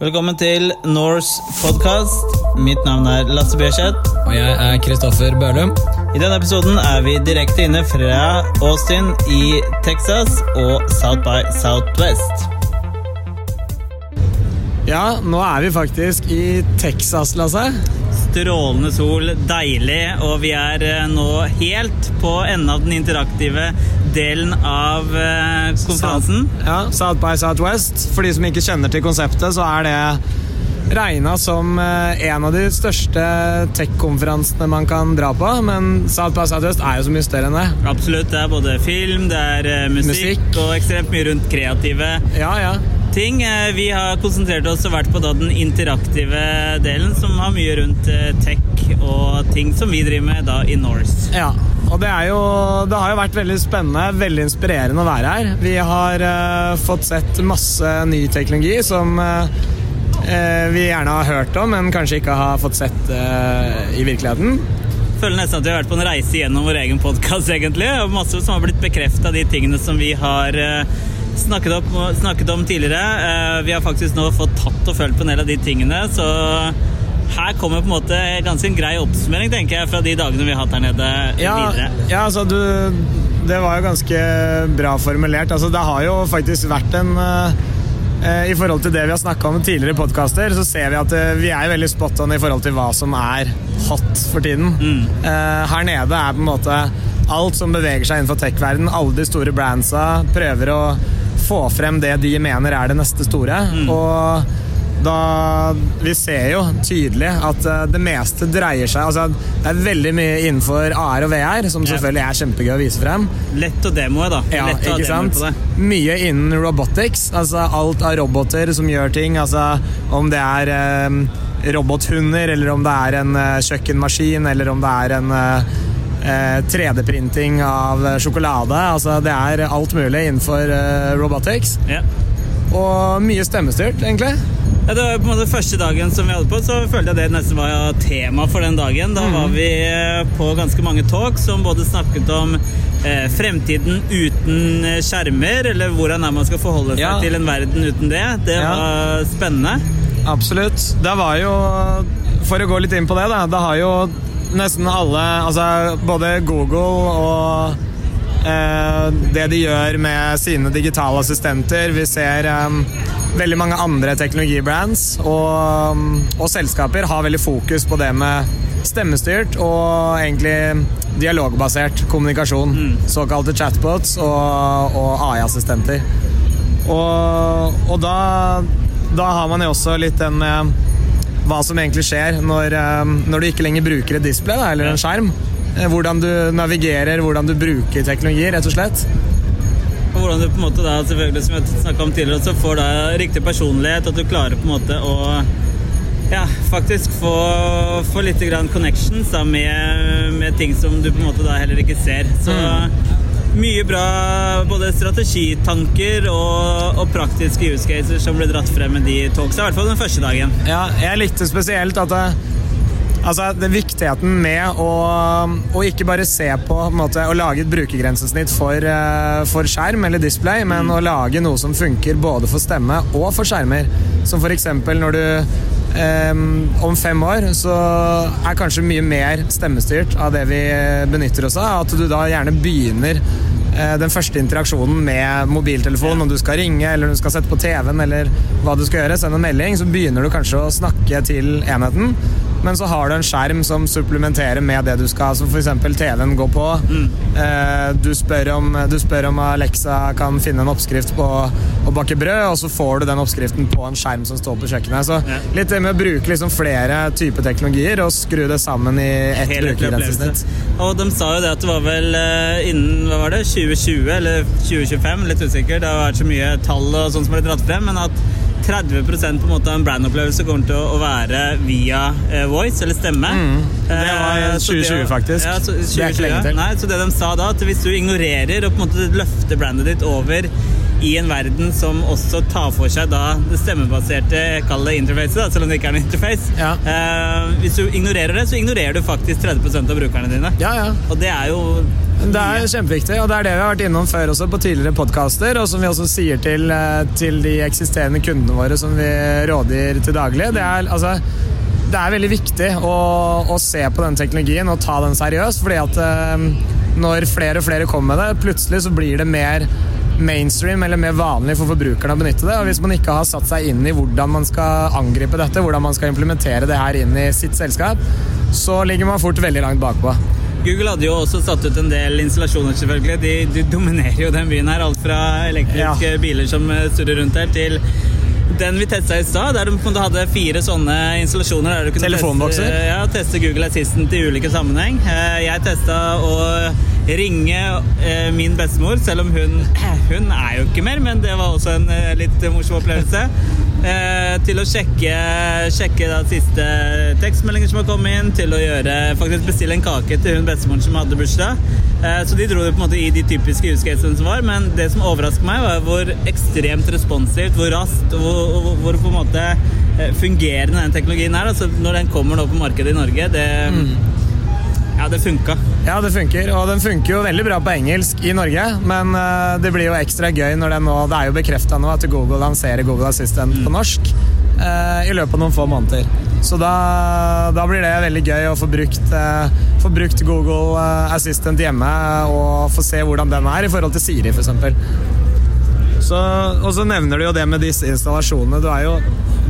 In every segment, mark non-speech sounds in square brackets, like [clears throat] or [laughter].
Velkommen til Norse podkast. Mitt navn er Lasse Bjørseth. Og jeg er Kristoffer Børlum. I denne episoden er vi direkte inne fra Austin i Texas og South by Southwest. Ja, nå er vi faktisk i Texas, Lasse. Strålende sol, deilig, og vi er eh, nå helt på enden av den interaktive delen av konferansen. konferansen. Ja, South by Southwest. For de som ikke kjenner til konseptet, så er det regna som eh, en av de største tech-konferansene man kan dra på. Men South by Southwest er jo så mye større enn det. Absolutt. Det er både film, det er eh, musikk, Musikk. og ekstremt mye rundt kreative Ja, ja. Ting. Eh, Vi har konsentrert oss og vært på da den interaktive delen, som har mye rundt eh, tech og ting som vi driver med da i Norse. Ja, og det, er jo, det har jo vært veldig spennende, veldig inspirerende å være her. Vi har uh, fått sett masse ny teknologi som eh, vi gjerne har hørt om, men kanskje ikke har fått sett uh, i virkeligheten. Jeg føler nesten at vi har vært på en reise gjennom vår egen podkast, egentlig. Og masse som har blitt bekrefta, de tingene som vi har eh, snakket, opp, snakket om tidligere. Eh, Vi har faktisk nå fått tatt og følt på en del av de tingene, så her kommer på en måte ganske en grei oppsummering, tenker jeg, fra de dagene vi har hatt her nede Ja, videre. ja altså du Det var jo ganske bra formulert. Altså, det har jo faktisk vært en eh, eh, I forhold til det vi har snakka om tidligere i podkaster, så ser vi at eh, vi er veldig spot on i forhold til hva som er hot for tiden. Eh, her nede er på en måte alt som beveger seg innenfor tech-verden. Alle de store brandsa prøver å få frem det de mener er det neste store. Og da Vi ser jo tydelig at eh, det meste dreier seg altså Det er veldig mye innenfor AR og VR, som selvfølgelig er kjempegøy å vise frem. Lett å demoe, da. Ja, ikke sant? på det. Mye innen robotics. Altså alt av roboter som gjør ting. Altså om det er eh, robothunder, eller om det er en eh, kjøkkenmaskin, eller om det er en eh, 3D-printing av eh, sjokolade. Altså det er alt mulig innenfor eh, robotics. Ja. Og mye stemmestyrt, egentlig. Ja, det var på en måte første dagen som vi hadde på, så følte jeg det nesten var tema for den dagen. Da var vi eh, på ganske mange talk som både snakket om eh, fremtiden uten skjermer, eller hvordan man skal forholde seg Ja. til en verden uten det. Det Ja. var spennende. Absolutt. Det var jo For å gå litt inn på det, da. Det har jo nesten alle Altså både Google og eh, det de gjør med sine digitale assistenter. Vi ser eh, veldig mange andre teknologibrands og, og selskaper har veldig fokus på det med stemmestyrt og egentlig dialogbasert kommunikasjon. Såkalte chatbots og, og AI-assistenter. Og, og da, da har man jo også litt den med hva som egentlig skjer når, eh, når du ikke lenger bruker et display da, eller en skjerm. Eh, Hvordan du navigerer, hvordan du bruker teknologi, rett og slett. Og hvordan du på en måte da, selvfølgelig som jeg snakket om tidligere, så får da riktig personlighet, at du klarer på en måte å ja, faktisk få, få litt grann connections da, med, med ting som du på en måte da heller ikke ser. Så mye bra både strategitanker og, og praktiske use cases som ble dratt frem med de talksa, i hvert fall den første dagen. Ja, jeg likte spesielt at det, altså, det viktigheten med å, å ikke bare se på, på måte, å lage et brukergrensesnitt for, eh, for skjerm eller display, men å lage noe som funker både for stemme og for skjermer. Som eksempel når du eh, om fem år så er kanskje mye mer stemmestyrt av det vi benytter oss av. At du da gjerne begynner uh, den første interaksjonen med mobiltelefon, om du skal ringe eller du skal sette på TV-en eller hva du skal gjøre, sende en melding, så begynner du kanskje å snakke til enheten. Men så har du en skjerm som supplementerer med det du skal, som f.eks. TV-en går på. Eh, du, spør om, du spør om Alexa kan finne en oppskrift på å bake brød, og så får du den oppskriften på en skjerm som står på kjøkkenet. Så Ja. litt det med å bruke liksom flere typer teknologier og skru det sammen i ett brukergrensesnitt. Og de sa jo det at det var vel eh, innen hva var det, 2020 eller 2025, litt usikker, det har vært så mye tall og sånt som ble dratt frem, men at 30% på en måte av en brandopplevelse kommer til å, være via eh, voice, eller stemme. Det var i 2020 faktisk. Ja, så, Det er ikke lenge til. Nei, så det de sa da, at hvis du ignorerer og på en måte løfter brandet ditt over i en verden som også tar for seg da det stemmebaserte kall det interfacet, da, selv om det ikke er en interface. Ja. Eh, hvis du ignorerer det, så ignorerer du faktisk 30% av brukerne dine. Ja, ja. Og det er jo Det er kjempeviktig, og det er det vi har vært innom før også på tidligere podkaster, og som vi også sier til, eh, til de eksisterende kundene våre som vi rådgir til daglig. Det er, altså, det er veldig viktig å, å se på den teknologien og ta den seriøst, fordi at eh, når flere og flere kommer med det, plutselig så blir det mer mainstream eller mer vanlig for forbrukerne å benytte det. Og hvis man ikke har satt seg inn i hvordan man skal angripe dette, hvordan man skal implementere det her inn i sitt selskap, så ligger man fort veldig langt bakpå. Google hadde jo også satt ut en del installasjoner, selvfølgelig. De, de dominerer jo den byen her. Alt fra elektriske Ja. biler som eh, surrer rundt her, til den vi testa i stad, der du hadde fire sånne installasjoner. der du kunne Telefonbokser? Teste, ja, teste Google Assistant i ulike sammenheng. Eh, Jeg testa å ringe eh, min bestemor, selv om hun [clears throat] Hun er jo ikke mer, men det var også en eh, litt morsom opplevelse. Eh, til å sjekke, sjekke da siste tekstmeldinger som har kommet inn, til å gjøre, faktisk bestille en kake til hun bestemoren som hadde bursdag. Så de dro det på en måte i de typiske use som var, men det som overrasket meg, var hvor ekstremt responsivt, hvor raskt og hvor, hvor, hvor på en måte fungerende den teknologien er. Altså, når den kommer nå på markedet i Norge, det Ja, det funka. Ja, det funker, og den funker jo veldig bra på engelsk i Norge, men eh, det blir jo ekstra gøy når den nå Det er jo bekrefta nå at Google lanserer Google Assistant på norsk eh, i løpet av noen få måneder. Så da, da blir det veldig gøy å få brukt, eh, få brukt Google eh, Assistant hjemme og få se hvordan den er i forhold til Siri, f.eks. Så, og så nevner du jo det med disse installasjonene. Du jo,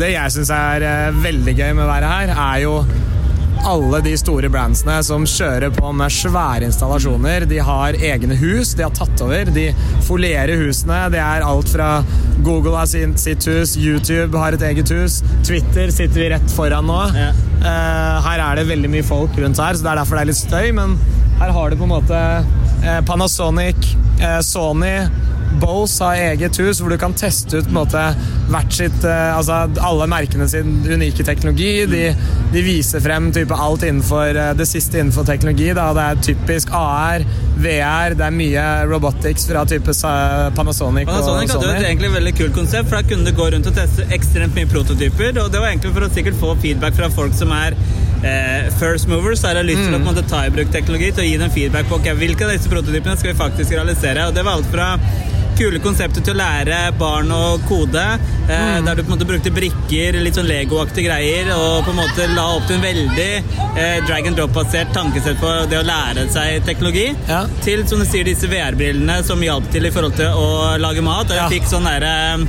det jeg syns er eh, veldig gøy med å være her, er jo alle de store brandsene som kjører på med svære installasjoner. De har egne hus, de har tatt over. De folierer husene. Det er alt fra Google har sitt hus, YouTube har et eget hus, Twitter sitter vi rett foran nå. Ja. Eh, her er det veldig mye folk rundt her, så det er derfor det er litt støy, men her har du på en måte eh, Panasonic, eh, Sony Bose har eget hus hvor du kan teste ut måte sitt eh, Altså alle merkene sin unike teknologi. De, de viser frem type alt innenfor eh, det siste innenfor teknologi. Da. Det er typisk AR, VR, det er mye robotics fra type Panasonic, Panasonic hadde jo et egentlig veldig kult konsept, for da kunne du gå rundt og teste ekstremt mye prototyper. Og det var egentlig for å sikkert få feedback fra folk som er eh, first movers, har lyst til å måte ta i bruk teknologi, til å gi dem feedback på okay, hvilke av disse prototypene skal vi faktisk realisere. Og det var alt fra kule konsepter til å lære barn å kode, eh, der du på en måte brukte brikker, litt sånn Lego-aktige greier, og på en måte la opp til en veldig eh, drag and drop-basert tankesett på det å lære seg teknologi, Ja. til som du sier, disse VR-brillene som hjalp til i forhold til å lage mat. Og jeg Ja. fikk sånn derre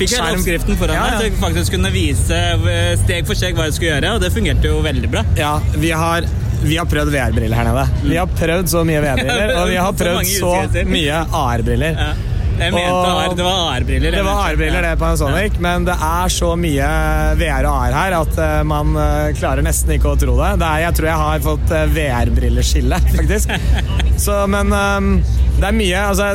Fikk hele oppskriften foran Ja, meg, så jeg faktisk kunne vise eh, steg for steg hva jeg skulle gjøre, og det fungerte jo veldig bra. Ja, vi har, vi har prøvd VR-briller her nede. Vi har prøvd så mye VR-briller, og vi har [laughs] prøvd så, så mye AR-briller. Ja. Jeg mente AR, det var AR-briller. Det var AR-briller det på en Sonic, men det er så mye VR og AR her at eh, man eh, klarer nesten ikke å tro det. det er, jeg tror jeg har fått VR-brilleskille, faktisk. [laughs] Så, men um, det er mye altså,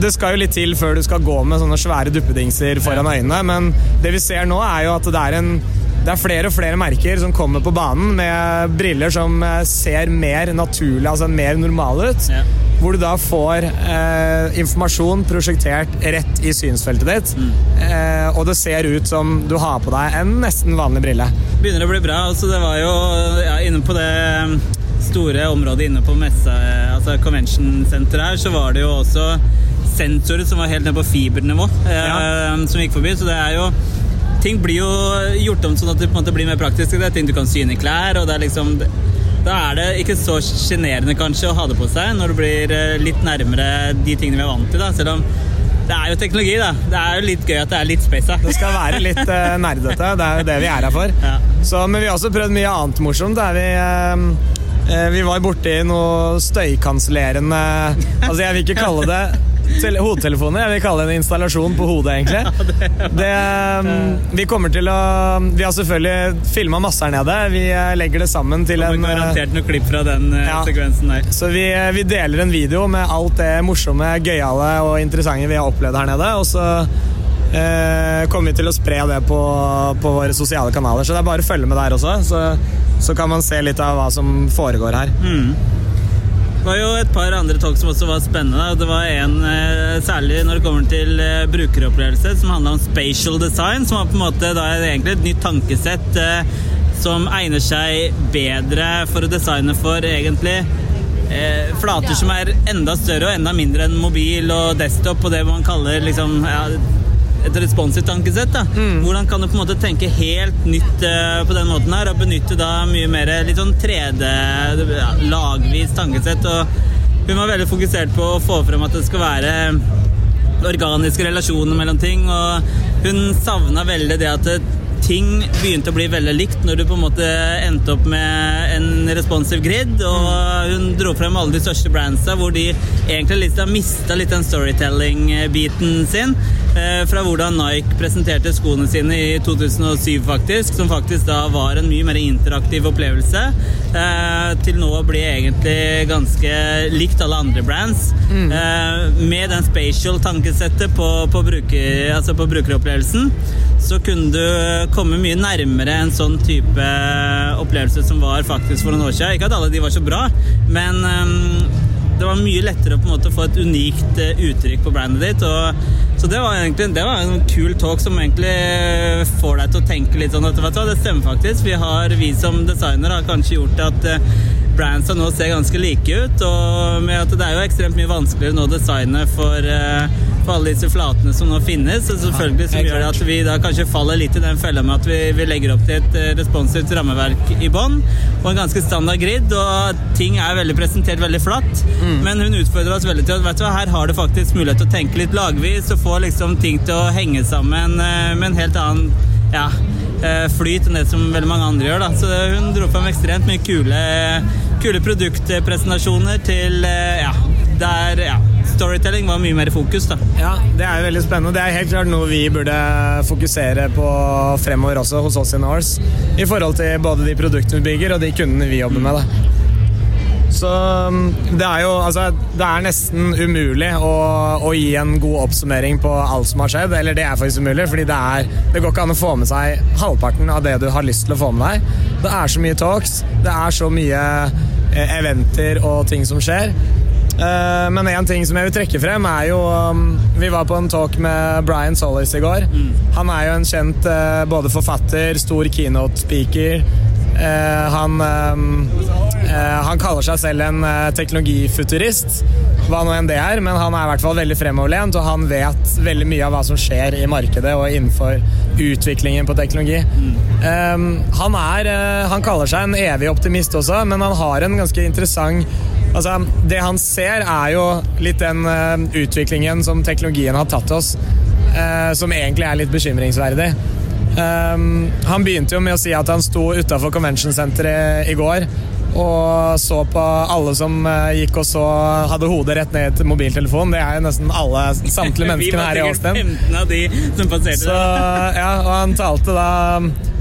Det skal jo litt til før du skal gå med sånne svære duppedingser foran øynene, men det vi ser nå, er jo at det er en det er flere og flere merker som kommer på banen med briller som eh, ser mer naturlig, altså mer normale ut. Ja. Hvor du da får eh, informasjon prosjektert rett i synsfeltet ditt. Eh, og det ser ut som du har på deg en nesten vanlig brille. Begynner å bli bra. altså Det var jo ja, inne på det um, store området inne på messa, altså convention center her, så var det jo også sensorer som var helt nede på fibernivå, eh, Ja. som gikk forbi. Så det er jo Ting blir jo gjort om sånn at det på en måte blir mer praktisk. Det er ting du kan syne i klær, og det er liksom Da er det ikke så sjenerende kanskje å ha det på seg når du blir eh, litt nærmere de tingene vi er vant til. da, Selv om det er jo teknologi, da. Det er jo litt gøy at det er litt space. Da. Det skal være litt uh, nerdete. Det er jo det vi er her for. Ja. Så, men vi har også prøvd mye annet morsomt. Der vi, uh, vi var borti noe støykansellerende [laughs] Altså, jeg vil ikke kalle det hodetelefoner, jeg vil kalle det en installasjon på hodet, egentlig. [laughs] Det, eh, vi kommer til å Vi har selvfølgelig filma masse her nede. Vi eh, legger det sammen til en eh, garantert noe klipp fra den eh, Ja. sekvensen der. Så vi, vi deler en video med alt det morsomme, gøyale og interessante vi har opplevd her nede. Og så eh, kommer vi til å spre det på, på våre sosiale kanaler. Så det er bare å følge med der også, så, så kan man se litt av hva som foregår her. Det var jo et par andre talk som også var spennende. Det var en eh, særlig når det kommer til eh, brukeropplevelse, som handla om spatial design, som var på en måte da egentlig et nytt tankesett eh, som egner seg bedre for å designe for egentlig eh, flater som er enda større og enda mindre enn mobil og desktop og det man kaller liksom ja, et responsivt tankesett. da. Hvordan kan du på en måte tenke helt nytt uh, på den måten her, og benytte da mye mer litt sånn 3D, ja, lagvis tankesett? og Hun var veldig fokusert på å få frem at det skal være organiske relasjoner mellom ting, og hun savna veldig det at ting begynte å bli veldig likt når du på en måte endte opp med en responsive grid, og hun dro frem alle de største brandsa hvor de egentlig litt har mista litt den storytelling-biten sin. eh, Fra hvordan Nike presenterte skoene sine i 2007, faktisk, som faktisk da var en mye mer interaktiv opplevelse, eh, til nå å bli egentlig ganske likt alle andre brands. Mm. Med den spatial tankesettet på, på, bruker, altså på brukeropplevelsen, så kunne du komme mye nærmere en sånn type opplevelse som var faktisk for noen år siden. Ikke at alle de var så bra, men ehm, det var mye lettere å på en måte få et unikt eh, uttrykk på brandet ditt. Og, så det var egentlig det var en kul talk som egentlig får deg til å tenke litt sånn at vet du det stemmer faktisk. Vi, har, vi som designer har kanskje gjort at eh, brandsa nå ser ganske like ut. Og med at det er jo ekstremt mye vanskeligere nå å designe for, for alle disse flatene som nå finnes. Og selvfølgelig som gjør det at vi da kanskje faller litt i den fella med at vi, vi legger opp til et eh, responsivt rammeverk i bånn og en ganske standard grid, og ting er veldig presentert veldig flatt. Men hun utfordrer oss veldig til at vet du hva, her har du faktisk mulighet til å tenke litt lagvis og få liksom ting til å henge sammen eh, med en helt annen ja, eh, flyt enn det som veldig mange andre gjør. Da. Så hun dro fram ekstremt mye kule, kule produktpresentasjoner til ja, der ja, storytelling var mye mer fokus. da. Ja, Det er jo veldig spennende. Det er helt klart noe vi burde fokusere på fremover også hos oss i Norse. I forhold til både de produktene vi bygger og de kundene vi jobber med. Da. Så um, det er jo altså, Det er nesten umulig å, å gi en god oppsummering på alt som har skjedd. Eller det er faktisk umulig, fordi det, er, det går ikke an å få med seg halvparten av det du har lyst til å få med deg. Det er så mye talks, det er så mye eh, eventer og ting som skjer. Eh, Men en ting som jeg vil trekke frem, er jo um, Vi var på en talk med Brian Solis i går. Han er jo en kjent eh, både forfatter, stor keynote-speaker. Eh, han, eh, han kaller seg selv en teknologifuturist, hva nå enn det er, men han er i hvert fall veldig fremoverlent, og han vet veldig mye av hva som skjer i markedet og innenfor utviklingen på teknologi. Eh, han, er, han kaller seg en evig optimist også, men han har en ganske interessant Altså, det han ser, er jo litt den eh, utviklingen som teknologien har tatt oss, eh, som egentlig er litt bekymringsverdig. Um, han begynte jo med å si at han sto utafor Convention Center i, går og så på alle som eh, gikk og så hadde hodet rett ned til mobiltelefonen. Det er jo nesten alle, samtlige [laughs] menneskene her i Vi var sikkert 15 av de som passerte. Så, ja, og han talte da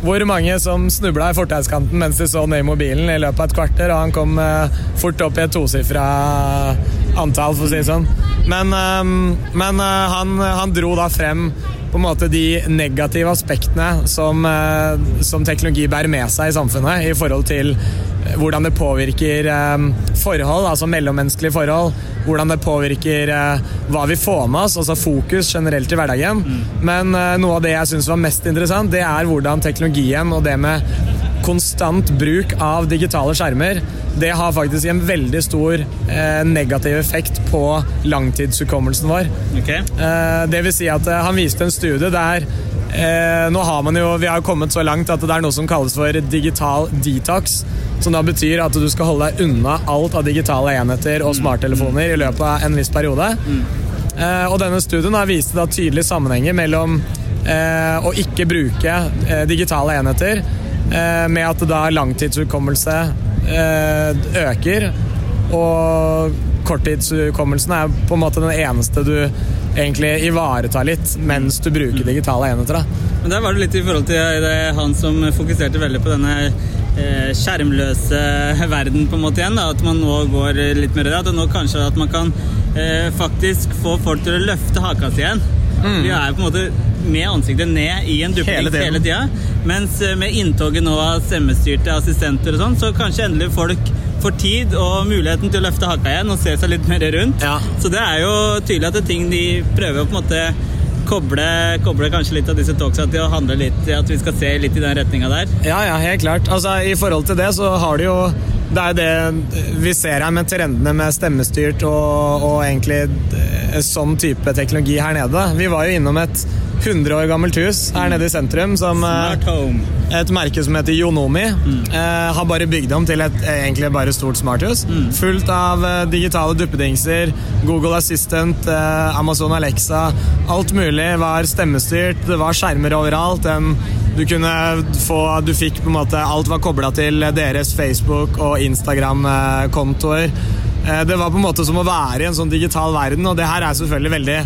hvor mange som snubla i fortauskanten mens de så ned i mobilen i løpet av et kvarter, og han kom eh, fort opp i et tosifra antall, for å si det sånn. Men, eh, men eh, han, han dro da frem på en måte de negative aspektene som, eh, som teknologi bærer med seg i samfunnet i forhold til hvordan det påvirker eh, forhold, altså mellommenneskelige forhold. Hvordan det påvirker eh, hva vi får med oss, altså fokus generelt i hverdagen. Men eh, noe av det jeg syns var mest interessant, det er hvordan teknologien og det med konstant bruk av digitale skjermer, det har faktisk en veldig stor eh, negativ effekt på langtidshukommelsen vår. Okay. Eh, det vil si at eh, han viste en studie der eh, nå har man jo, Vi har jo kommet så langt at det er noe som kalles for digital detox. Som da betyr at du skal holde deg unna alt av digitale enheter og smarttelefoner i løpet av en viss periode. Eh, og denne studien da viste da tydelige sammenhenger mellom eh, å ikke bruke eh, digitale enheter eh, med at da langtidshukommelse øker. Og korttidshukommelsen er på en måte den eneste du egentlig ivaretar litt mens du bruker digitale enheter. Da. Men der var det litt i forhold til det, han som fokuserte veldig på denne skjermløse [laughs] verden på en måte igjen. Da, at man nå går litt mer i det. At nå kanskje at man kan eh, faktisk få folk til å løfte haka si igjen. Vi er på en måte med ansiktet ned i en duppedikt Hele hele tida. Mens eh, med inntoget nå av stemmestyrte assistenter og sånn, så kanskje endelig folk får tid og muligheten til å løfte haka igjen og se seg litt mer rundt. Ja. Så det er jo tydelig at det er ting de prøver å på en måte koble, koble kanskje litt av disse talksa til å handle litt At vi skal se litt i den retninga der. Ja, ja, helt klart. Altså, I forhold til det så har det jo Det er det vi ser her med trendene med stemmestyrt og, og egentlig eh, sånn type teknologi her nede. Vi var jo innom et 100 år gammelt hus her nede i sentrum som eh, Smart home. et merke som heter Yonomi, eh, har bare bygd om til et eh, egentlig bare stort smarthus. Fullt av eh, digitale duppedingser, Google Assistant, eh, Amazon Alexa. Alt mulig var stemmestyrt, det var skjermer overalt. En, du kunne få Du fikk på en måte Alt var kobla til deres Facebook- og Instagram-kontoer. Det var på en måte som å være i en sånn digital verden, og det her er selvfølgelig veldig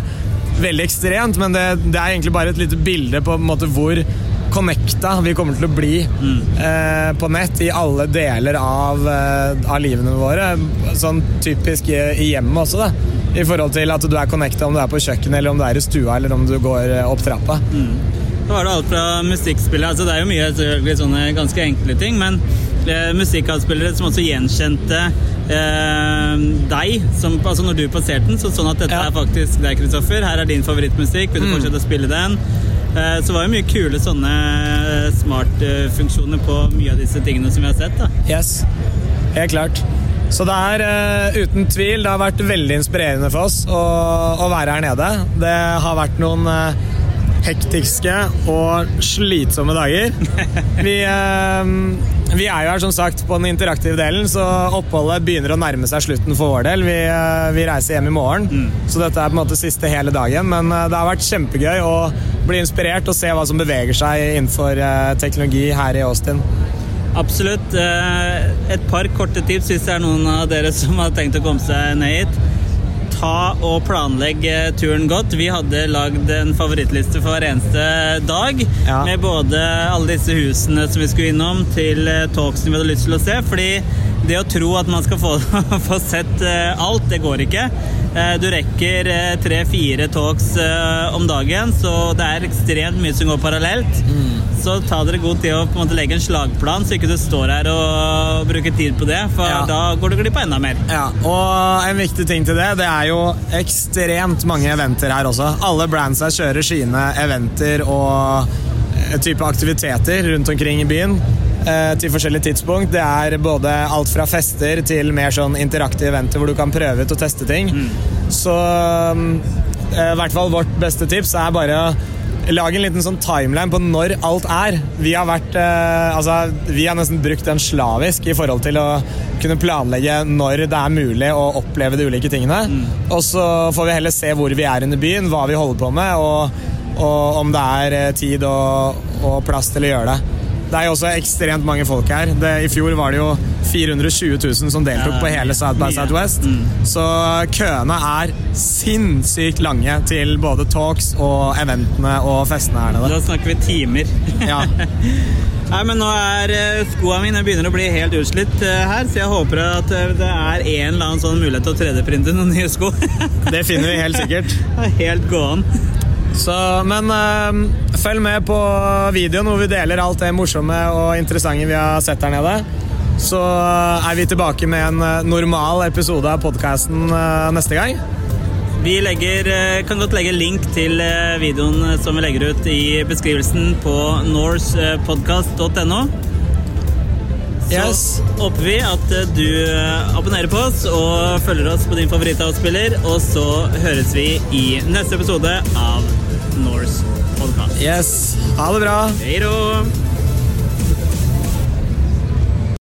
veldig ekstremt, men det, det er egentlig bare et lite bilde på, på måte, hvor connecta vi kommer til å bli eh, på nett i alle deler av, eh, av livene våre. Sånn typisk i, i hjemmet også, da. I forhold til at du er connecta om du er på kjøkkenet, eller om du er i stua, eller om du går eh, opp trappa. Da var det alt fra musikkspillet altså Det er jo mye sånne ganske enkle ting, men eh, musikkavspillere som også gjenkjente eh, deg. Som, altså når du passerte den, så sånn at dette Ja. er faktisk deg, Kristoffer. Her er din favorittmusikk. Vil du fortsette å spille den? Eh, så var det mye kule sånne smart-funksjoner på mye av disse tingene som vi har sett. da. Yes, helt klart. Så det er uh, uten tvil Det har vært veldig inspirerende for oss å, å være her nede. Det har vært noen uh, hektiske og slitsomme dager. [laughs] Vi, eh, vi er jo her som sagt på den interaktive delen, så oppholdet begynner å nærme seg slutten for vår del. Vi, eh, vi reiser hjem i morgen, så dette er på en måte siste hele dagen. Men eh, det har vært kjempegøy å bli inspirert og se hva som beveger seg innenfor eh, teknologi her i Austin. Absolutt. Et par korte tips hvis det er noen av dere som har tenkt å komme seg ned hit. Ta og planlegg eh, turen godt. Vi hadde lagd en favorittliste for hver eneste dag. Ja. Med både alle disse husene som vi skulle innom, til eh, talksene vi hadde lyst til å se. Fordi det å tro at man skal få, [laughs] få sett eh, alt, det går ikke. Eh, Du rekker tre-fire talks eh, om dagen, så det er ekstremt mye som går parallelt. Så ta dere god tid å på en måte legge en slagplan, så ikke du står her og bruker tid på det. For Ja. da går du glipp av enda mer. Ja, og en viktig ting til det, det er jo ekstremt mange eventer her også. Alle brandsa kjører sine eventer og eh, type aktiviteter rundt omkring i byen. Eh, Til forskjellige tidspunkt. Det er både alt fra fester til mer sånn interaktive eventer hvor du kan prøve ut og teste ting. Så eh, i hvert fall vårt beste tips er bare å lage en liten sånn timeline på når alt er. Vi har vært eh, Altså, vi har nesten brukt den slavisk i forhold til å kunne planlegge når det er mulig å oppleve de ulike tingene. Og så får vi heller se hvor vi er under byen, hva vi holder på med, og, og om det er tid og, og plass til å gjøre det. Det er jo også ekstremt mange folk her. Det, I fjor var det jo 420 000 som deltok på hele South by. Southwest. Så køene er sinnssykt lange til både talks og eventene og festene her nede. Da snakker vi timer. Ja. [laughs] Nei, men nå er skoa skoene mine begynner å bli helt utslitt eh, her, så jeg håper at eh, det er en eller annen sånn mulighet til å 3D-printe noen nye sko. Det finner vi helt sikkert. [laughs] Er helt gåen. Så, men øh, følg med på videoen hvor vi deler alt det morsomme og interessante vi har sett her nede. Så øh, er vi tilbake med en øh, normal episode av podkasten neste gang. Vi legger, eh, kan godt legge link til eh, videoen eh, som vi legger ut i beskrivelsen på norcepodcast.no. Så Yes. håper vi at eh, du eh, abonnerer på oss og følger oss på din favorittavspiller. Og så høres vi i neste episode av Norse Podcast. Yes. Ha det bra. Hei då!